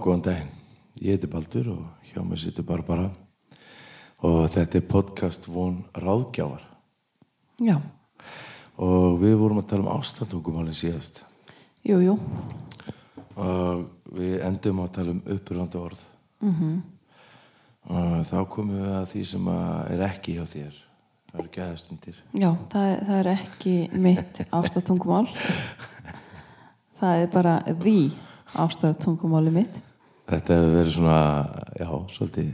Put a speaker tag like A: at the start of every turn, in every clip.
A: Góðan daginn. Ég heiti Baldur og hjá mig situr Barbara og þetta er podcast von ráðgjávar
B: Já,
A: og við vorum að tala um ástandungumálinn síðast
B: jú, jú.
A: og við endum að tala um uppurlandi orð -hmm. og þá komum við að því sem að er ekki hjá þér það eru gæðastundir
B: Já, það, það er ekki mitt ástatungumál. Það er bara því ástatungumáli mitt.
A: Þetta hefur verið svona, já, svolítið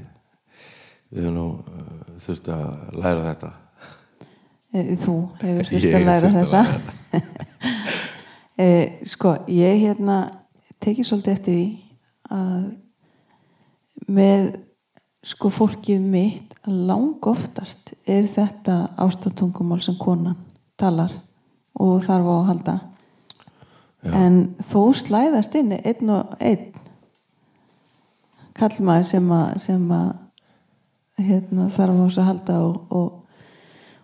A: við höfum nú uh, þurft að læra þetta
B: Eh, Þú hefur þurft að læra
A: þurft að
B: þetta. e, sko, ég hérna tekið svolítið eftir því að með sko fólkið mitt lang oftast er þetta ástatungumál sem konan talar og þarf á að halda
A: Já.
B: en þó slæðast inn einn og einn kallmaður sem að, sem að hérna, þarf á þess að halda og, og,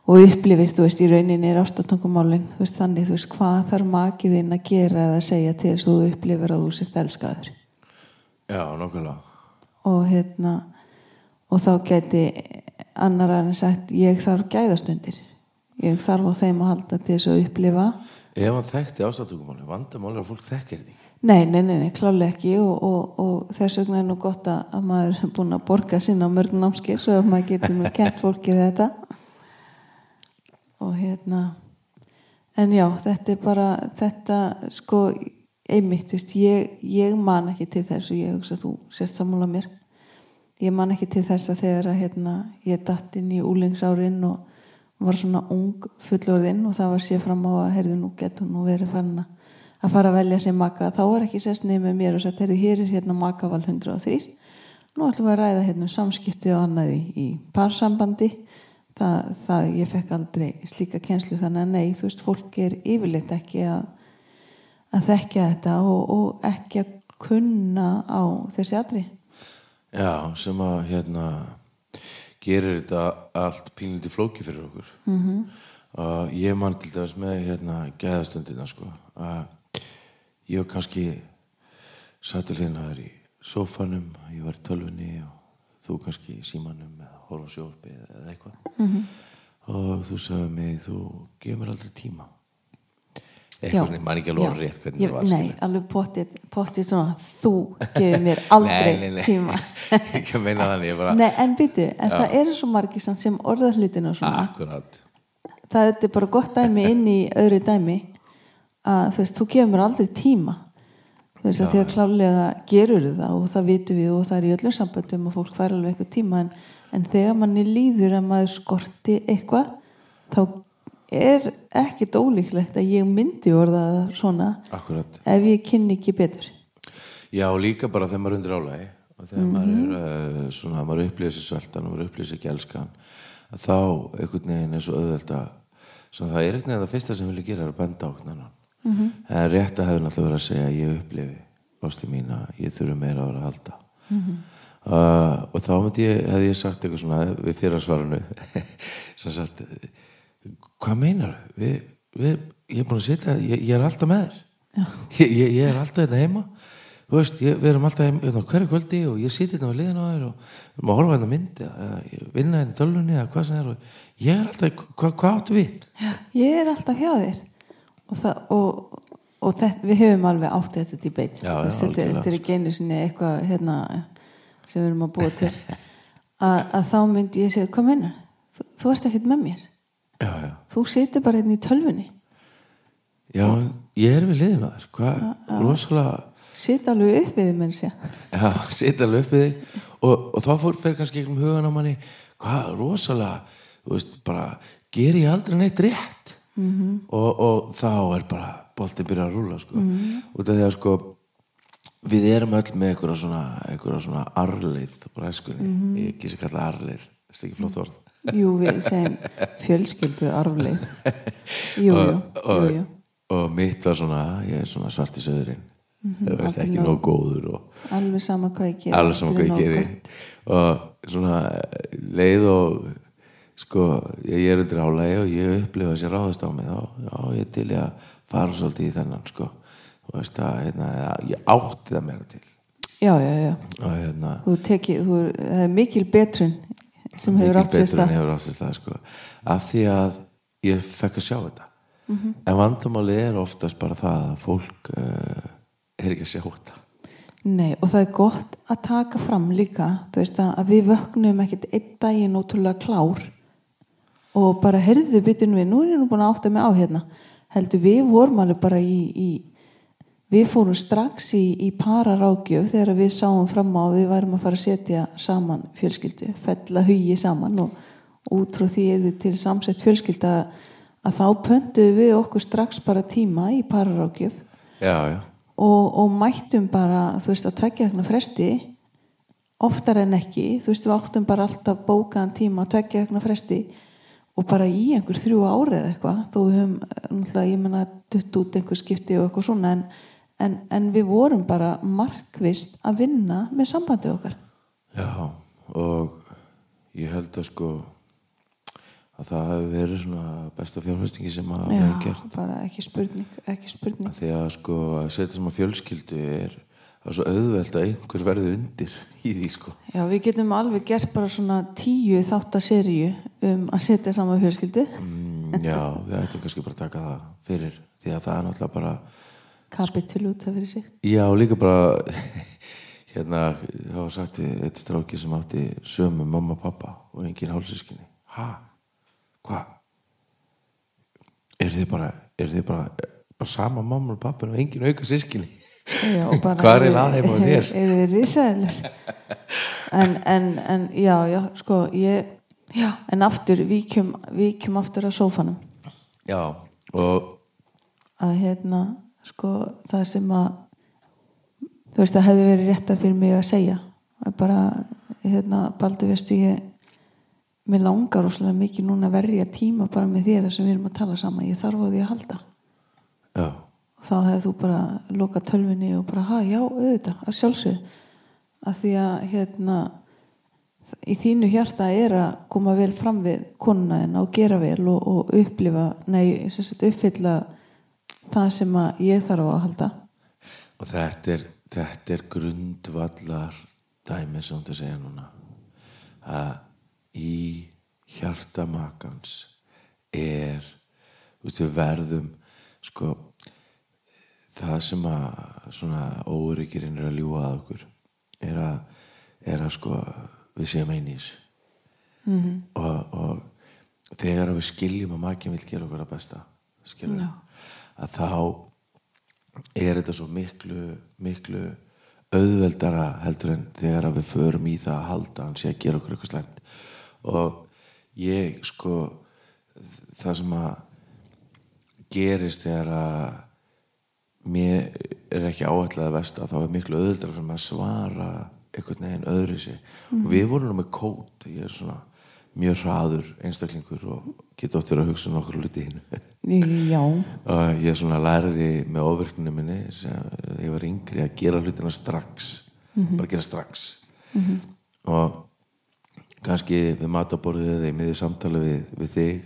B: og upplifir þú veist í rauninni er veist þannig þú veist hvað þarf makiðinn að gera eða segja til þess að þú upplifir að þú sért elskaður?
A: Já, nokkulega
B: og hérna og þá geti annar aðeins sagt ég þarf gæðastundir. Ég þarf á þeim að halda til þess að upplifa.
A: Ef hann þekkti ástandungumálinn, vandamál er að fólk þekkir ekki
B: Nei, nei, nei, nei klálega ekki. Og, og, og þess vegna er nú gott að, að maður er búin að borga sinna á mörgum námski svo að maður getur nú kent fólki þetta. Og hérna en já, þetta er bara þetta sko einmitt, veist, ég, ég man ekki til þess og ég hugsa að þú sérst sammála mér. Ég man ekki til þess að þegar að hérna, ég datt inn í úlingsárin og var svona ung fullorðinn og það var sér fram á að heyrðu nú getur nú verið farin að að fara að velja sér maka. Þá er ekki sérst niður með mér og sagt hér er hérna makaval 103 nú ætlum við að ræða hérna um samskipti og annað í, parsambandi. Það, það ég fekk aldrei slíka kenslu þannig að nei þú veist fólk er yfirleitt ekki að að þekkja þetta og, og ekki að kunna á þessi atri
A: Já, sem að hérna gerir þetta allt pínlítið flóki fyrir okkur. Mm -hmm. og ég man til dæmis með hérna gæðastundina sko að ég kannski satt til hérna í sofanum ég var í tölvunni og þú kannski í símanum eða horfa sjófbi eða eitthvað. -hmm. og þú sagði mig þú gefur mér aldrei tíma. Eitthvað, svona, ég man ekki alveg orðið rétt hvernig það var
B: Nei, alveg pottið, pottið svona þú gefur mér aldrei
A: nei, nei, nei.
B: tíma.
A: Ekki að meina þannig bara,
B: Nei, en býtu, en það eru svo margir sem orða hlutina og svona.
A: Akkurat.
B: Það er bara gott dæmi inn í öðru dæmi að þú veist, þú mér aldrei tíma. Þú veist, að því að klálega gerur það og það vitum við og það er í öllum samböndum að fólk fær alveg eitthvað tíma en, en þegar manni líður að maður skorti eitthvað þá er ekkit ólíklegt að ég myndi orða svona
A: akkurat.
B: ef ég kynni ekki betur.
A: Já, líka bara þegar maður er undir álægi og þegar maður er uh, svona, maður upplýðir sér sveltan og maður ekki elskan að þá einhvern veginn er svo auðvelt að það er einhvern veginn það fyrsta sem vilja gera er að benda á mm -hmm. en rétt að hefur náttúrulega verið að segja að ég upplifi ástu mín að ég þurfi meira að vera að halda. Uh, og þá myndi ég, hefði ég sagt eitthvað svona við fyrirsvaranu sem sagt hvað meinar við, við, ég er búin að sitja ég, ég er alltaf með þér. Ég, ég, ég er alltaf hérna heima. Þú veist, ég, við erum alltaf hérna, hverju kvöldi og ég sitja hérna á liðin á þér og við erum að horfa hérna á mynd eða ég vinna hérna tölunni eða hvað sem er og ég er alltaf, hvað, hvað áttu við?
B: Ég er alltaf hjá þér og, það, og, og þetta, við höfum alveg átt þetta Þú veist, þetta, er ekki einu sinni eitthvað hérna, sem við erum að búa til. Að, að þá myndi ég segja hvað menna, þú, þú ert ekkert með mér.
A: Já, já,
B: þú situr bara hérna í tölvunni.
A: Já, ég er við liðin á þér hvað, rosalega.
B: Sit alveg upp við þið menn sé
A: já, sitja alveg uppið þig. Og, og þá fór fyrir kannski um hugan á manni hvað rosalega þú veist, bara ger ég aldrei neitt rétt -hmm. og, og þá er bara boltinn byrjar að rúla sko. -hmm. út af því að sko við erum öll með einhverja svona, svona arleið úr æskunni, -hmm. ég ekki sem kalla arleið þetta er ekki flott orð
B: jú við segjum fjölskyldu arfleið jú, jú, jú, jú.
A: og mitt var svona, ég er svona svart í söðurinn
B: Mhm,
A: þú veist ekki
B: nóg.
A: góður og
B: alveg sama hvað ég ger
A: alveg saman hvað ég geri og svona leið og sko, ég er undir álægi og ég upplifa sér ráðast á mig þá, já, ég til ég að fara svolítið í þennan sko, þú veist að, hérna, ég átti það meira til.
B: Já, já, já.
A: Og hérna
B: þú tekið, þú, það er mikil betrun sem hefur átt sér
A: betur en
B: stað.
A: hefur átt sér stað sko. af því að ég fekk að sjá þetta.
B: Mhm.
A: en vandamáli er oftast bara það að fólk uh, er ekki að sjá þetta.
B: Nei, og það er gott að taka fram líka, þú veist að, að við vöknum ekkert einn daginn ótrúlega klár og bara herðu byttin við, nú er ég nú búin að átta mig á hérna. Heldur við vorum alveg bara í, í við fórum strax í, í pararákjöf þegar við sáum fram á að við værum að fara að setja saman fjölskyldu, fella hugi saman og út frá því er þið til samsett fjölskylda að þá pöntuðu við okkur strax bara tíma í pararákjöf
A: já, já,
B: og, og mættum bara þú veist að tveggja vegna fresti oftar en ekki þú veist við áttum bara alltaf bókaðan tíma að tveggja vegna fresti og bara í einhver þrjú ári eða eitthvað þó við höfum náttúrulega ég menna dutt út einhver skipti og eitthvað svona en, en, en við vorum bara markvist að vinna með sambandið okkar.
A: Já og ég held að sko að það hefur verið svona besta fjárfestingi sem að
B: já,
A: gert.
B: bara ekki spurning ekki spurning.
A: Af því að sko að setja saman fjölskyldu er, það er svo auðvelt að einhver verði undir í því sko.
B: Já við getum alveg gert bara svona tíu þáttaserju um að setja saman fjölskyldu.
A: Mm, já, við ættum kannski bara að taka það fyrir því að það er náttúrulega bara
B: kapitul út af fyrir sig.
A: Já, líka bara hérna, það var sagt við eitt stráki sem átti sömu mamma og pappa og engin hálsískinni ha, hvað er þið bara er þið bara, bara sama mamma og pappa og engin auka sískinni
B: Já,
A: Hvar er
B: eru-
A: að þeim á þér?
B: Eru þið risaðilis en, en, en já, já, sko ég, já, en aftur víkjum, víkjum aftur að sófanum.
A: Já, og
B: að hérna, sko það sem að þú veist, það hefði verið rétt að fyrir mig að segja. Að bara, hérna, baldur veistu ég mér langar óslega mikið núna að verja tíma bara með þér sem við erum að tala saman. Ég þarf á því að halda.
A: Já,
B: þá hefði þú bara lokað tölvinni og bara, já, auðvitað, að sjálfsögð að því að hérna í þínu hjarta er að koma vel fram við konuna en og gera vel og, og upplifa, nei, sagt uppfylla það sem að ég þarf á að halda.
A: Og þetta er, þetta er grundvallar dæmi sem þú segja núna. Að í hjarta makans er veist við verðum sko það sem að svona óryggirinn er að ljúga að okkur er að, er að sko við séum einís mm -hmm. og, og þegar við skiljum að makinn vil gera okkur að besta skilur
B: Já.
A: að þá er þetta svo miklu miklu auðveldara heldur en þegar við förum í það að halda hann sé að gera okkur eitthvað slæmt og ég sko það sem að gerist þegar að mér er ekki áætlað að vesta þá er miklu auðveldara fyrir að svara einhvern veginn öðru sér og við vorum með kót ég er svona mjög hraður einstaklingur og geta verið að hugsa um okkur hluti hinn og ég svona lærði með ofvirkninu minni sem ég var yngri að gera hlutina strax bara gera strax. Og kannski við mataborðið eða í miðið samtali við, við þig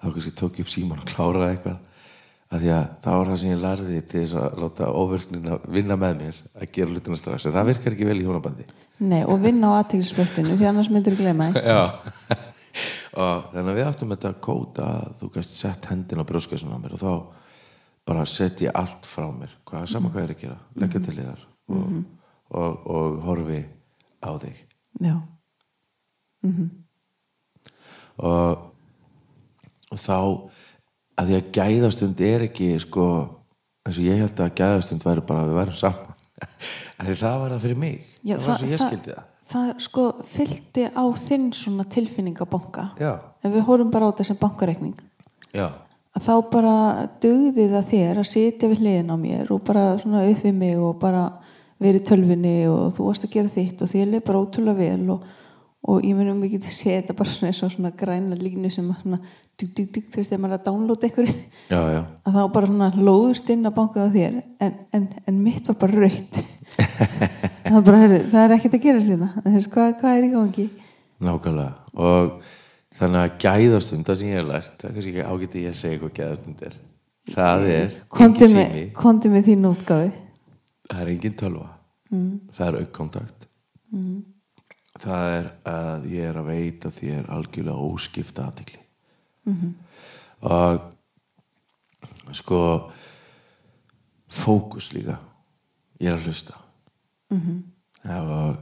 A: þá kannski tók ég upp síman og kláraði eitthvað af því að það var það sem ég lærði til þess að láta ofvirknina vinna með mér að gera hlutina strax. En það virkar ekki vel í hjónabandi.
B: Nei, og vinna á aðtækisbestinu því annars myndir þú glema
A: og þannig að við áttum þetta kóta að þú gæst sett hendin á brjóskassun á mér og þá bara sett ég allt frá mér. Hvað, sama hvað ég er að gera, leggja til þér og, og, og horfi á þig.
B: Já,
A: og, og þá að því að gæðastund er ekki sko, eins og ég held að gæðastund væri bara að við værum saman. Að því það var það fyrir mig.
B: Já,
A: það var sem ég skildi það.
B: það sko fylgdi á þinn svona tilfinningabanka
A: já,
B: ef við horfum bara á þetta sem bankareikning.
A: Já,
B: að þá bara dugði það þér að sitja við hliðin á mér og bara svona upp við mig og bara verið tölvinni og þú varst að gera þitt og þér leið bara ótrúlega vel og, og ég myndi mikið til að þetta bara svona svona græna línu sem dug, dug, dug, þú veist, þegar maður er að downloada einhverju
A: já, já.
B: að þá bara svona lóðust inn að banka á þér en, en, en mitt var bara raut það, er bara, heyrðu, það er ekkert að þetta þess hvað, hvað er í gangi?
A: Nákvæmlega. Og þannig að gæðastund það sem ég hef lært, það er kannski ekki ágæti ég að segja hvað gæðastund er. Það er
B: með,
A: sími,
B: komdu með þín útgáfi
A: það er engin tölva. Mm. það er aukkontakt mm. það er að ég er að veita þér algjörlega óskipta aðtikli -hmm. og sko fókus líka. Ég er að hlusta. Mm -hmm. og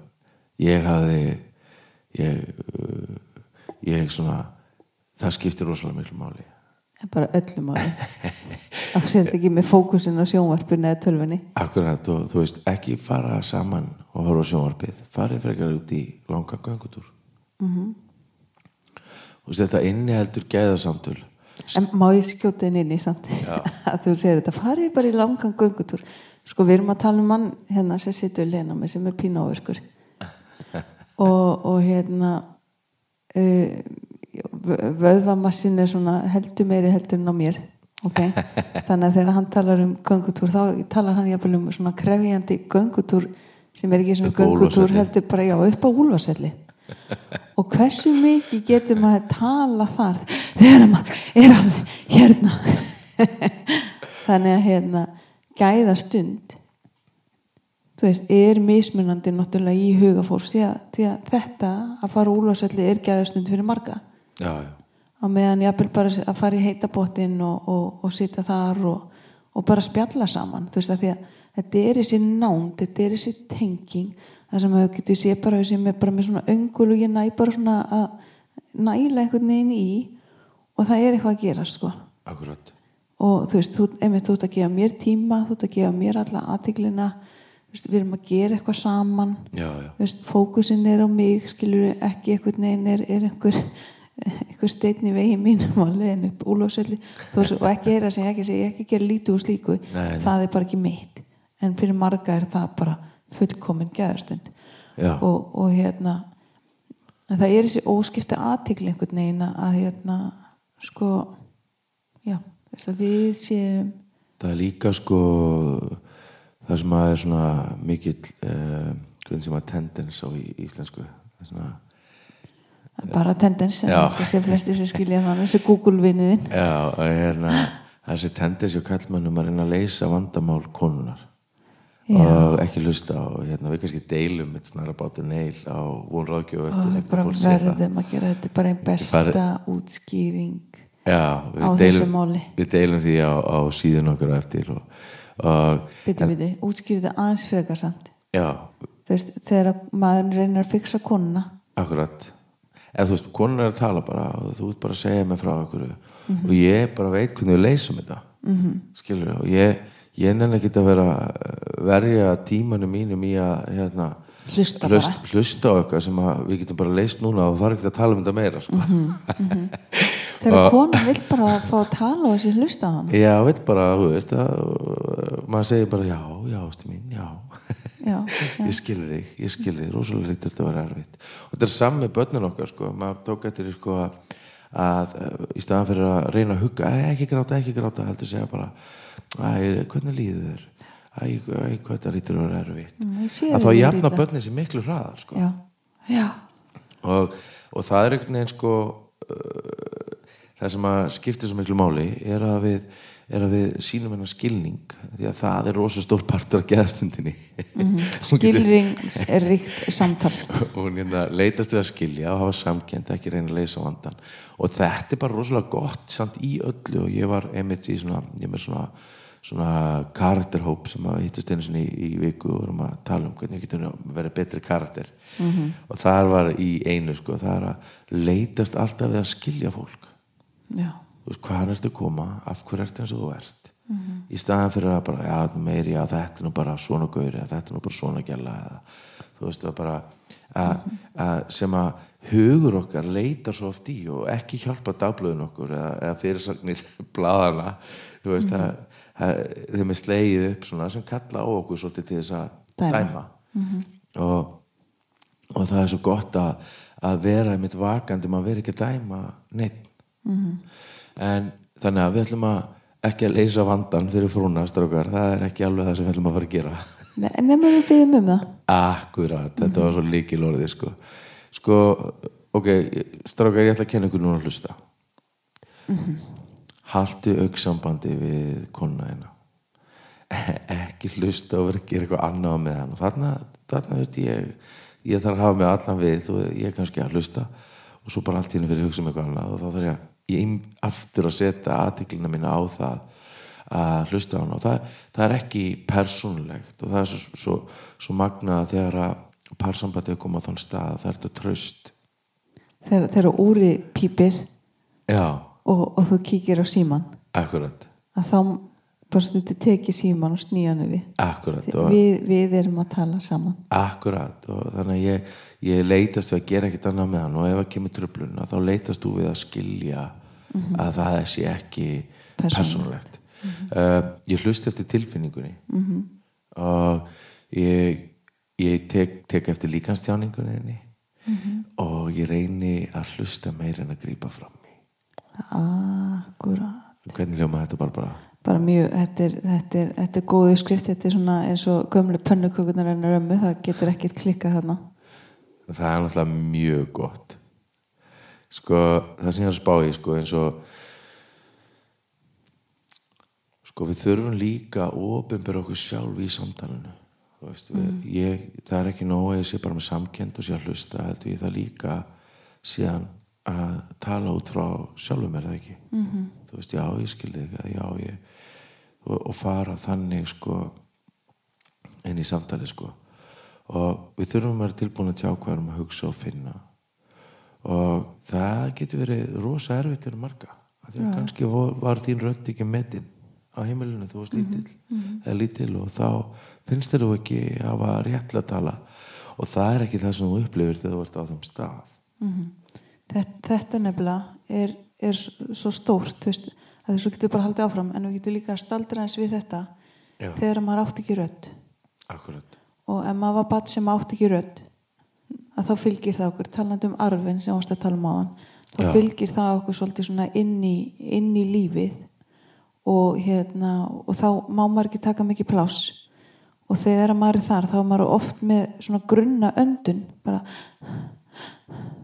A: ég hafði ég, ég svona það skiptir rosalega miklu máli.
B: Bara öllu máli. Af sér ekki með fókusin á sjónvarpinu eða tölfunni
A: Akkurat og þú veist ekki fara saman og horfa á sjónvarpið. Farið frekar út í langa göngutúr. Mm og þetta inni heldur gæðasamtöl.
B: En má ég skjóta inn inn í samt? Að þú segir þetta farið bara í langan göngutúr. Sko við erum að tala um mann hérna sem sittur í lena með sem er pínáverkur og, og hérna uh, vöðvamassin er svona heldur meiri heldur en á mér okay? þannig að þegar hann talar um göngutúr þá talar hann jáfnvel um svona krefjandi göngutúr sem er ekki svona göngutúr heldur bara já upp á úlvaselli og hversu mikið getur maður að tala þar þegar maður er alveg hérna? Þannig að hérna gæða stund þú veist, er mismunandi náttúrulega í huga fólks því því að þetta að fara úlvarsvelli er gæða stund fyrir marga.
A: Já, já.
B: á meðan ég aðbel bara að fara í heitabottin og, og, og sita þar og, og bara spjalla saman. Þú veist að því að þetta er þessi nánd, þetta er þessi tenging það sem hefur getið sé bara sem er bara með svona öngul og ég næ bara svona að næla einhvern veginn í og það er eitthvað að gera sko
A: Akkurat.
B: og þú veist, þú, einmitt, þú ert að gefa mér tíma þú ert að gefa mér alla aðtiklina við erum að gera eitthvað saman
A: já, já.
B: Veist, fókusin er á mig skilur ekki einhvern veginn er, er einhver, einhver steitni vegi mínum að leiðin upp úlóðsvelli og ekki er að segja, ekki, segja, ekki gera lítið úr slíku
A: nei.
B: það er bara ekki mitt en fyrir marga er það bara fullkomin geðarstund og, og hérna en það er þessi óskipta aðtikli einhvern veginn að hérna sko já, við séum
A: það er líka sko það sem að er svona mikill hvernig sem að tendens á í íslensku svona,
B: bara tendens þessi flesti sem skilja þannig þessi Google-vinniðin
A: já, hérna, þessi tendens og kallmannum að reyna að leysa vandamál konunar. Og ekki hlusta og hérna við kannski deilum þetta snarra bátur neil á vonráðgjöf
B: og við bara verðum að gera þetta bara einn besta fari... útskýring
A: Já,
B: á þessu máli.
A: við deilum því á, á síðan okkur eftir og, og
B: Bitti við þið, útskýrið það aðeins frekar samt. Veist, þegar maður reynir að fixa konuna.
A: Akkurat. Eða þú veist, konuna er að tala bara og þú ert bara að segja mig frá okkur mm -hmm. og ég bara veit hvernig við leysum þetta. Mm -hmm. skilur og ég ég nenni ekki að vera verja tímanu mínum í að hérna,
B: hlusta,
A: hlust, hlusta á eitthvað sem við getum bara leist núna og það er ekki að tala um þetta meira sko. mm -hmm, mm -hmm.
B: þegar konan vil bara fá að tala og þessi hlusta á hann
A: já, vil bara, þú veist að, maður segir bara já, já, ástu mín, já,
B: já, já.
A: ég skilur þig ég skilur þig, rosalega lítur þetta vera erfitt og þetta er samme börnun okkar sko. maður tók eftir sko, að, að í staðan fyrir að reyna að hugga ekki gráta, ekki gráta, heldur segja bara hvernig líður þér hvað þetta rítur að vera erfitt
B: mm,
A: að þá jafna börnin sem miklu hraðar sko.
B: já, já.
A: Og, og það er einhvern veginn sko uh, það sem að skiptir svo miklu máli er að við, er að við sínum hennar skilning því að það er rosa stór partur af geðastundinni.
B: Mm -hmm. skilrings ríkt samtal.
A: Og hérna leitast við að skilja og hafa samkend ekki reyna að leysa vandan og þetta er bara rosalega gott samt í öllu og ég var emitt í svona, ég með svona svona karakterhóp sem að hittast einu sinni í, í viku og vorum að tala um hvernig við getum verið betri karakter. Mm -hmm. og það var í einu sko, það er að leitast alltaf við að skilja fólk.
B: Já
A: veist, hvaðan ertu að koma af hverju ertu eins og þú ert mm -hmm. í staðan fyrir að bara, já, meiri, já, þetta er nú bara svona gauri, þetta er nú bara svona gæla þú veist, það bara að, mm -hmm. að sem að hugur okkar leitar svo oft í og ekki hjálpa dagblöðun okkur eða, eða fyrirsagnir bladana þú veist, mm -hmm. það þeim er slegið upp svona sem kalla á okkur svolítið til þess að dæma, dæma. Og, og það er svo gott að, að vera einmitt vakandi maður veri ekki að dæma neitt en þannig að við ætlum að ekki að leysa vandan fyrir frúna strákar, það er ekki alveg það sem við ætlum að fara að gera
B: En við byggjum um það
A: Akkurat, þetta mm -hmm. var svo líkil orði sko. sko, ok strákar, ég ætla að kenna ykkur núna að hlusta mm -hmm. Haldu auksambandi við konuna hérna ekki hlusta og vera að gera eitthvað annað með hann þarna, þarna veit ég ég þarf að hafa mig allan við og ég er kannski að hlusta og svo bara allt henni fyrir að hugsa um eitthvað annað og þá þarf ég, ég aftur að setja aðtiklina mína á það að hlusta á hann og það, það er ekki persónulegt og það er svo, svo, svo magnað þegar að parsambandið er komað á þann stað það er þetta tröst
B: þegar, þegar úri pípir
A: já,
B: og, og þú kíkir á síman
A: akkurat.
B: Að þá bara stundi tekið síman og snýjan við.
A: Akkurat
B: við, við erum að tala saman.
A: Akkurat og þannig að ég, ég leitast við að gera ekkert annað með hann og ef það kemur tröflun þá leitast þú við að skilja að það sé ekki
B: Persónulegt.
A: persónulegt. Uh, ég hlusti eftir tilfinningunni. -hmm. og ég, ég tek, tek eftir líkanstjáningunni þinni og ég reyni að hlusta meir en að grípa fram í.
B: Akkurat.
A: Hvernig ljóma þetta bara bara
B: bara mjög, þetta er, þetta er, þetta er góðu skrift. Þetta er svona eins og gömlu pönnukökunar en römmu, það getur ekkert klikka þarna.
A: Það er náttúrulega mjög gott sko það sem ég er að spá í sko eins og sko við þurfum líka að ofinbera okkur sjálf í samtalenu veist, við, ég, það er ekki nóg að ég sé bara með samkend og sé að hlusta heldur ég það líka síðan að tala út frá sjálfum er það ekki? -hmm. þú veist, já ég skildi ekki já ég og, og fara þannig sko inn í samtali sko. Og við þurfum að vera tilbúin að tjá hvað erum að hugsa og finna og það getur verið rosa erfitt fyrir marga að kannski var, þín rödd ekki metin á heimilinu þú varst lítill eða lítill og þá finnst þér þú ekki að hafa réttlega að tala. Og það er ekki það sem þú upplifir þegar þú ert á þeim stað.
B: Þetta, þetta nefnilega er, er svo stórt þú veist, að þessu getur bara haldið áfram en við getum líka að staldra eins við þetta
A: Já.
B: þegar maður átt ekki rödd.
A: Akkurat.
B: Og ef maður var bat sem átt ekki rödd að þá fylgir það okkur. Talandi um arfin sem ást að tala um áðan þá
A: Já.
B: fylgir það okkur svolítið svona inn í, inn í lífið og hérna og þá má maður ekki taka mikið pláss. Og þegar maður er þar þá er maður oft með svona grunna öndun bara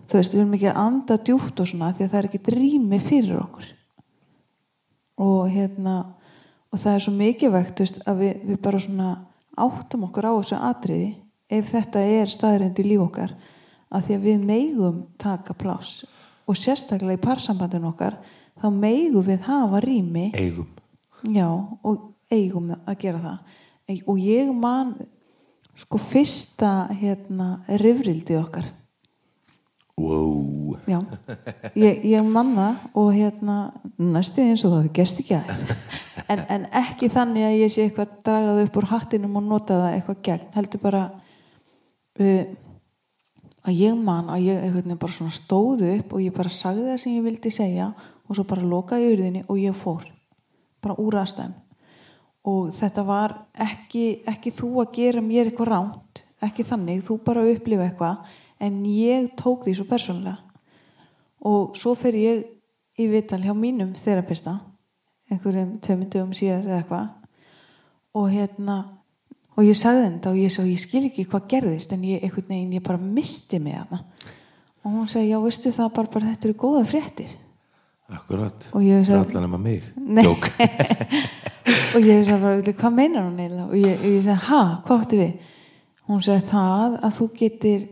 B: þú veist, við erum ekki að anda djúpt og svona því að það er ekki drými fyrir okkur. Og hérna og það er svo þú veist, að við, við bara svona áttum okkur á þessu atriði ef þetta er staðrind í líf okkar að því að við meigum taka pláss og sérstaklega í parsambandin okkar þá meigum við hafa rými.
A: Eigum.
B: Já, og eigum að gera það. Og ég man sko fyrsta hérna rifrildið okkar.
A: Wow.
B: já, ég, ég man það og hérna næstu eins og það við gerst ekki aðeins en, en ekki þannig að ég sé eitthvað dragað upp úr hattinum og nota það eitthvað gegn heldur bara að ég man að ég eitthvað bara svona stóðu upp og ég bara sagði það sem ég vildi segja og svo bara lokaði urðinni og ég fór. Bara úr aðstæðum. Og þetta var ekki, ekki þú að gera mér eitthvað ránt ekki þannig, þú bara upplifa eitthvað en ég tók því svo persónulega. Og svo fer ég í vital hjá mínum þerapista einhverjum tveimundum síðar eða eitthvað. Og hérna og ég sagði þetta og ég, svo, ég skil ekki hvað gerðist en ég, einhvern veginn, ég bara misti mig hana og hún segi, já veistu það bara, bara þetta eru góða fréttir.
A: Akkurat.
B: Og ég sagði-
A: allan nema mig.
B: Nei.
A: Jók.
B: og ég sagði bara, "Veitu, hvað meinar hún eiginlega? Og ég, ég sagði, ha, hvað áttu við? Hún sagði það að þú getur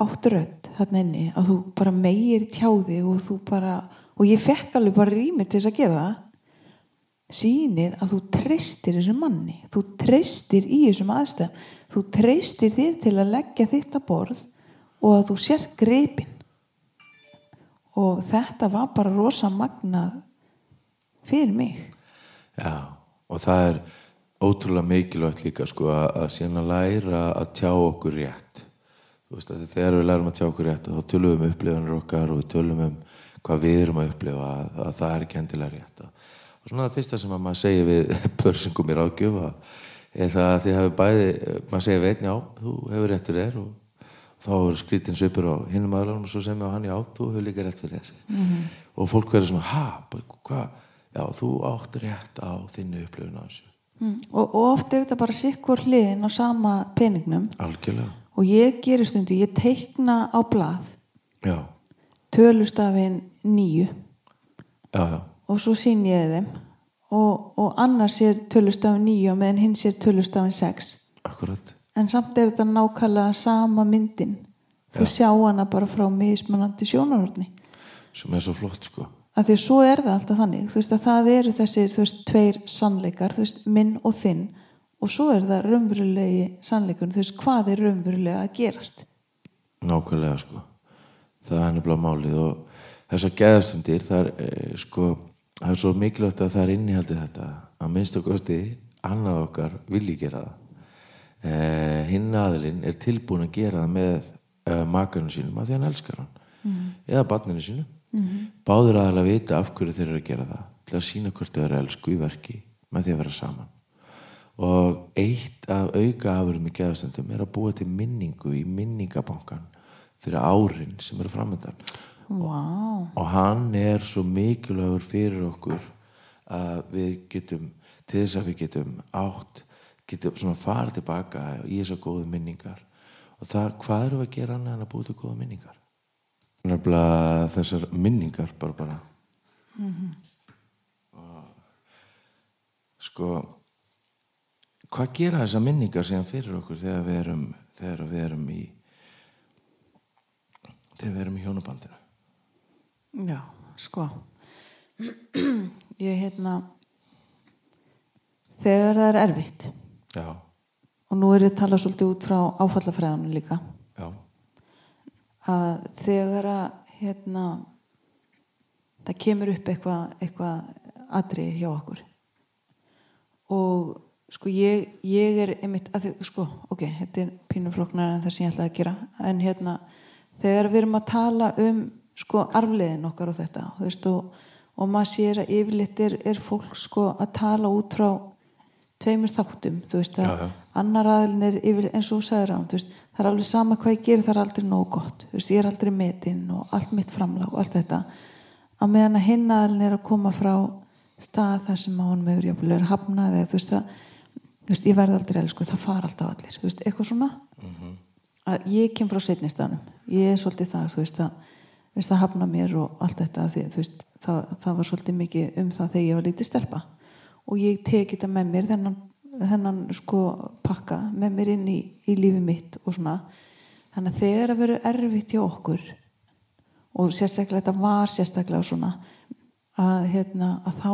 B: átt rödd þarna inni að þú bara meir tjáði og þú bara, og ég fekk alveg bara rými til þess að gera það sýnir að þú treystir þessum manni, þú treystir í þessum aðstæðum, þú treystir þér til að leggja þitt að borð og að þú sér gripin og þetta var bara rosa magnað fyrir mig.
A: Já, og það er ótrúlega mikilvægt líka sko að, að að læra að tjá okkur rétt. Þú veist að þegar við lærum að tjá okkur rétt þá tölum við um upplifanir okkar og við tölum um hvað við erum að upplifa að, að það er ekki endilega rétt og svona það fyrsta sem að maður segir við börsingum í ráðgjöf er það að þið hefur bæði maður segir við einn já, þú hefur rétt fyrir þér og þá er skrítin svipur á hinnum aðlunum og svo við á hann já, þú hefur líka rétt fyrir þér. -hmm. og fólk verður svona, ha, hvað já, þú átt rétt á þinni upplifun á þessu.
B: Mm. Og, og oft er þetta bara sikkur hliðin á sama peningnum.
A: Algjörlega,
B: og ég gerir stundu, ég teikna á blað.
A: Já,
B: tölustafin nýju
A: já, já
B: og svo sín ég þeim. Og, og annar sér tölustafin 9 meðan hinn sér tölustafin 6
A: akkurat.
B: En samt er þetta nákvæmlega sama myndin. Þú sjá hana bara frá mismunandi sjónarhorni.
A: Sem er svo flott sko.
B: Að því að svo er það alltaf þannig. Þú veist að það eru þessir veist tveir sannleikar. Veist minn og þinn. Og svo er það raunverulegi sannleikur þú veist hvað er raunverulega að gerast?
A: Nákvæmlega sko. Það er nefnilega málið. Og þessar geðastundir það er eh, sko það er svo mikilvægt að það er innihaldi þetta. Að minnst og kosti annað okkar vilji gera það. Eh, hinn aðilinn er tilbúin að gera það með eh, makarnu sínum að því hann elskar hann. Mm. eða barninu sínu. Mm. báður aðalega vita af hverju þeir eru að gera það til að sína hvort þeir eru elsku í verki með því að vera saman. Og eitt af auka afurum í geðastundum er að búa til minningu í minningabankan fyrir árin sem eru framöndan
B: wow.
A: og hann er svo mikilvægur fyrir okkur að við getum til þess að við getum átt getum svona farið tilbaka í þessar góðu minningar og það, hvað eru að gera annað en að búa til góða minningar nefnilega þessar minningar bara bara mm -hmm. og sko hvað gera þessar minningar síðan fyrir okkur þegar við erum þegar við erum í þegar við erum í hjónubandinu
B: Já, sko. Ég hérna þegar það er erfitt.
A: Já,
B: og nú er ég að tala svolítið út frá áfallafræðanum líka.
A: Já,
B: að þegar að hérna það kemur upp eitthvað eitthvað atrið hjá okkur. Og sko ég, ég er einmitt að því, sko, ok, þetta er pínufloknar en það sem ég ætlaði að gera. En hérna, þegar við erum að tala um sko arfleðin okkar og þetta veist, og, og maður sér að yfirleitt er, er fólk sko að tala út frá tveimur þáttum þú veist að
A: Já, já.
B: annar aðlinn er yfir, eins og sagðir án veist, það er alveg sama hvað ég gerir það er aldrei nóg gott veist, ég er aldrei metinn og allt mitt framlag og allt þetta. Á meðan að hinn aðlinn er að koma frá stað þar sem að honum hefur jafnvel verið hafnað eða þú veist að veist, ég verði aldrei elsku, það far alltaf allir eitthvað svona. Að ég kem frá setni staðnum ég er svolítið þar, þú veist að, veist, að hafna mér og allt þetta því, veist, það, það var svolítið mikið um það þegar ég var lítið stelpa. Og ég teki þetta með mér þennan, þennan sko pakka með mér inn í, í lífi mitt og svona. Þannig að þegar að vera erfitt hjá okkur og sérstaklega þetta var sérstaklega svona að, hérna, að þá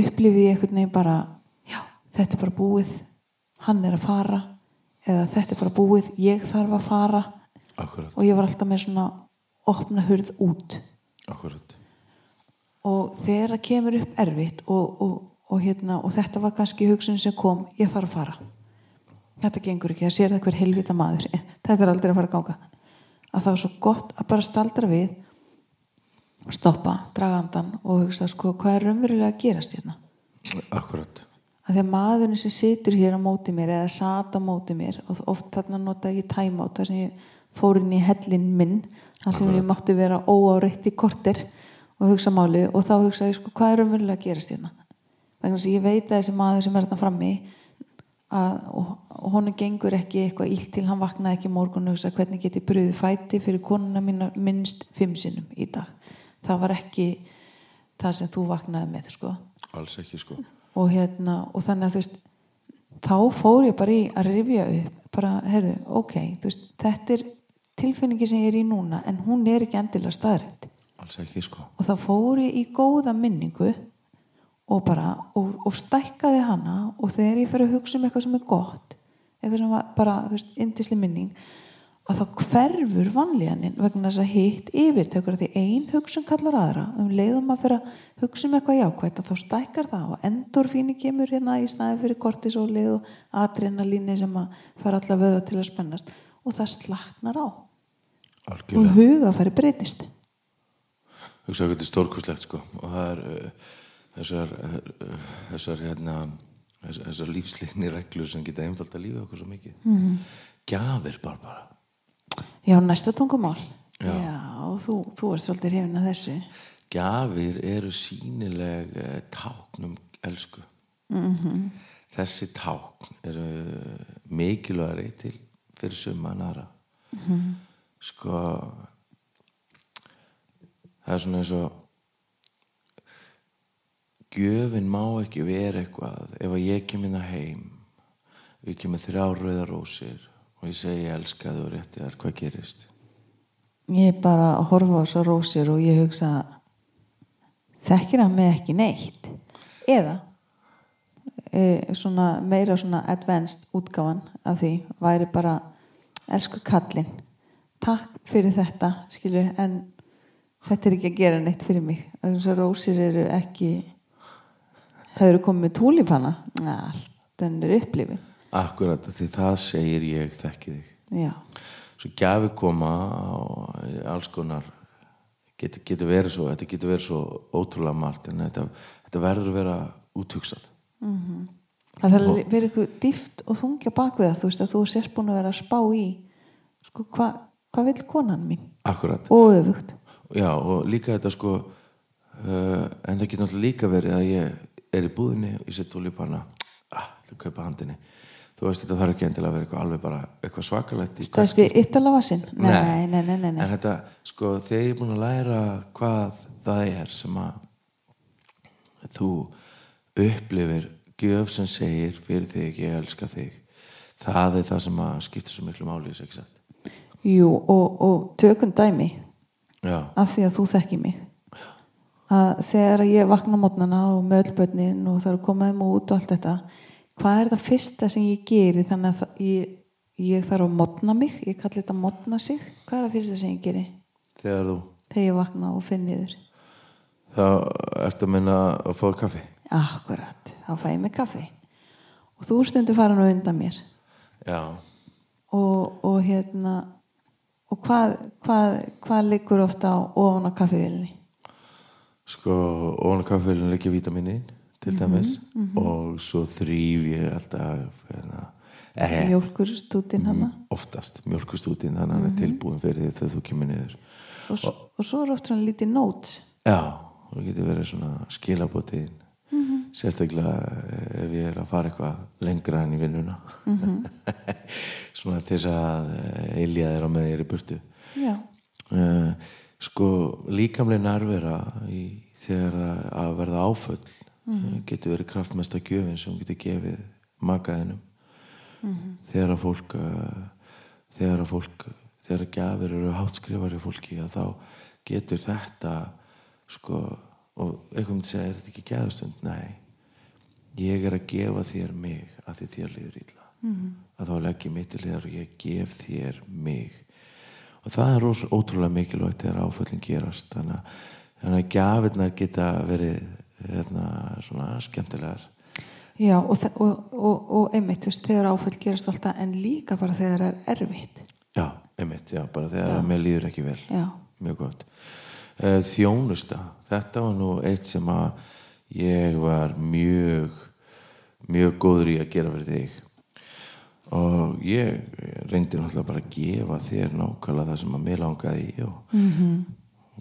B: upplifði ég einhvern veginn bara já, þetta er bara búið hann er að fara. Eða þetta er bara búið, ég þarf að fara.
A: Akkurat,
B: og ég var alltaf með svona opna hurð út.
A: Akkurat.
B: Og þegar það kemur upp erfitt og, og, og, hérna, og þetta var kannski hugsun sem kom, ég þarf að fara. Þetta gengur ekki, það sér það hver helvita maður. Þetta er aldrei að fara að ganga. Að það var svo gott að bara staldra við stoppa, draga andan og hugsa sko hvað er raunverulega að gerast hérna?
A: Akkurat,
B: að því að maðurinn sem situr hér á móti mér eða sat á móti mér og oft þarna nota out þar sem ég fór inn í hellin minn þar sem ég mátti vera óáreitt í korter og hugsa máli og þá hugsa ég sko hvað er raunverulega að gerast hérna? Vegna þess að ég veit að þessi maður sem er þarna frammi að, og, og honum gengur ekki eitthvað illt til hann vaknaði ekki morgun og hugsa hvernig get ég bröðið fæti fyrir konuna mína minnst fimm sinnum í dag? Það var ekki það sem þú vaknaði með sko.
A: Alls ekki sko.
B: Og hérna og þannig að þú veist þá fór ég bara í að rifja upp bara, heyrðu, ok, þú veist þetta er tilfinningi sem ég er í núna en hún er ekki endilega staðrætt
A: sko.
B: Og þá fór ég í góða minningu og bara, og, og stækkaði hana og þegar ég fer að hugsa um eitthvað sem er gott eitthvað sem var bara, þú veist, indisli minning að þá hverfur vanlíðaninn vegna þess að hitt yfirtökur því ein hugsun kallar aðra. Um leiðum að fyrir að hugsa um eitthvað jákvætt að þá stækkar það og endorfíni kemur hérna í snæði fyrir kortisólið og adrenalíni sem að fara alla vöða til að spennast og það slaknar á og
A: algjörlega,
B: hugafæri breytist.
A: Hugsa að þetta er stórkuslegt sko. Og það er uh, þessar uh, þessar hérna þessar, þessar lífsleikni reglur sem geta einfalt að lífa okkur svo mikið. Mm. gjafir bara bara
B: Já, næsta tungumál.
A: Já.
B: þú, þú ert svolítið hrifin að þessu.
A: Gjafir eru sínileg uh, táknum elsku. -hmm. þessi tákn eru mikilvægari til fyrir suma en aðra -hmm. Sko það er svona eins og gjöfin má ekki vera eitthvað. Ef að ég kem inn að heim og ég kem með þrjá rauðar rósir og ég segi ég elska og rétti þar hvað gerist?
B: Ég er bara að horfa á þessar rósir og ég hugsa þekkir hann mig ekki neitt? Eða e, svona, meira svona advanced útgáfan af því væri bara elsku kallinn takk fyrir þetta skilju en þetta er ekki að gera neitt fyrir mig. Þessar rósir eru ekki það eru komið með túlipanna allt en er upplifin
A: Akkurat, því það segir ég þekki þig.
B: Já,
A: svo gjafi koma og alls konar getur, getur verið svo þetta getur verið svo ótrúlega margt en þetta, þetta verður að vera úthugsað.
B: Það þarf að vera eitthvað dýft og þungja bakvið það þú veist að þú sérst búin að vera að spá í sko hvað hva vill konan mín?
A: Akkurat,
B: og öfugt.
A: Já og líka þetta sko uh, en það getur náttúrulega líka verið að ég er í búðinni og ég set túlipanna ah, þú kaupa handinni. Þú veist þetta þarf ekki endilega að vera eitthvað alveg bara eitthvað svakalegt
B: stæðst í Ítalavassin nei, nei, nei, nei, nei.
A: En þetta, sko, þegar ég er búin að læra hvað það er sem að þú upplifir gjöf sem segir fyrir þig, ég elska þig það er það sem að skipta svo miklu máli þess ekki satt
B: Jú, og, og tökum dæmi
A: Já,
B: af því að þú þekki mig. Að þegar ég vakna mótnana og með öll börnin og það eru komaðum út og allt þetta hvað er það fyrsta sem ég geri þannig að ég, ég þarf að mótna mig? Ég kalli þetta mótna sig. Hvað er það fyrsta sem ég geri?
A: Þegar þú
B: þegar ég vakna og finn niður.
A: Þá ertu að minna að fá kaffi?
B: Akkurat, þá fæ ég mig kaffi. Og þú stundur fara nú undan mér.
A: Já,
B: og, og hérna og hvað, hvað, hvað liggur ofta á ofan á kaffivélinni
A: sko, ofan á kaffeilin leggja vítaminin til dæmis og svo þrýf ég alltaf hérna, eh,
B: mjólkur stútin hana
A: oftast mjölkustútin þannig að hann er tilbúin fyrir því þegar þú kemur niður.
B: Og, s- og svo er oft svona lítið notes.
A: Já, og það getur verið svona skilabótiðin sérstaklega eh, ef ég er að fara eitthvað lengra enn í vinnuna. Svona til þess að eilja þeirra með í burtu. Uh, sko líkamlega nærvera í, þegar að verða áföll mm getur verið kraftmesta gjöfin sem getur gefið makaðinum. Þegar að fólk þegar að fólk þegar að gjafir eru háttskrifari fólki að þá getur þetta sko og eitthvað myndi segja, er þetta ekki gæðastund? Nei. Ég er að gefa þér mig að því þér líður illa. -hmm. að þá legg ég mitt til þér og ég gef þér mig. Og það er ros, ótrúlega mikilvægt þegar áföllin gerast. Þannig að, þannig að gjafirnar geta verið hérna, svona skemmtilegar.
B: Já og, og, og, og einmitt, þú veist, þegar áföll gerast alltaf en líka bara þegar það er erfitt.
A: Já, einmitt, já, bara þegar mér líður ekki vel.
B: Já,
A: mjög gott. Eh, þjónusta, þetta var nú eitt sem að ég var mjög mjög góður í að gera fyrir þig og ég reyndi náttúrulega bara að gefa þér nákvæmlega það sem að mér langaði í og
B: Mhm.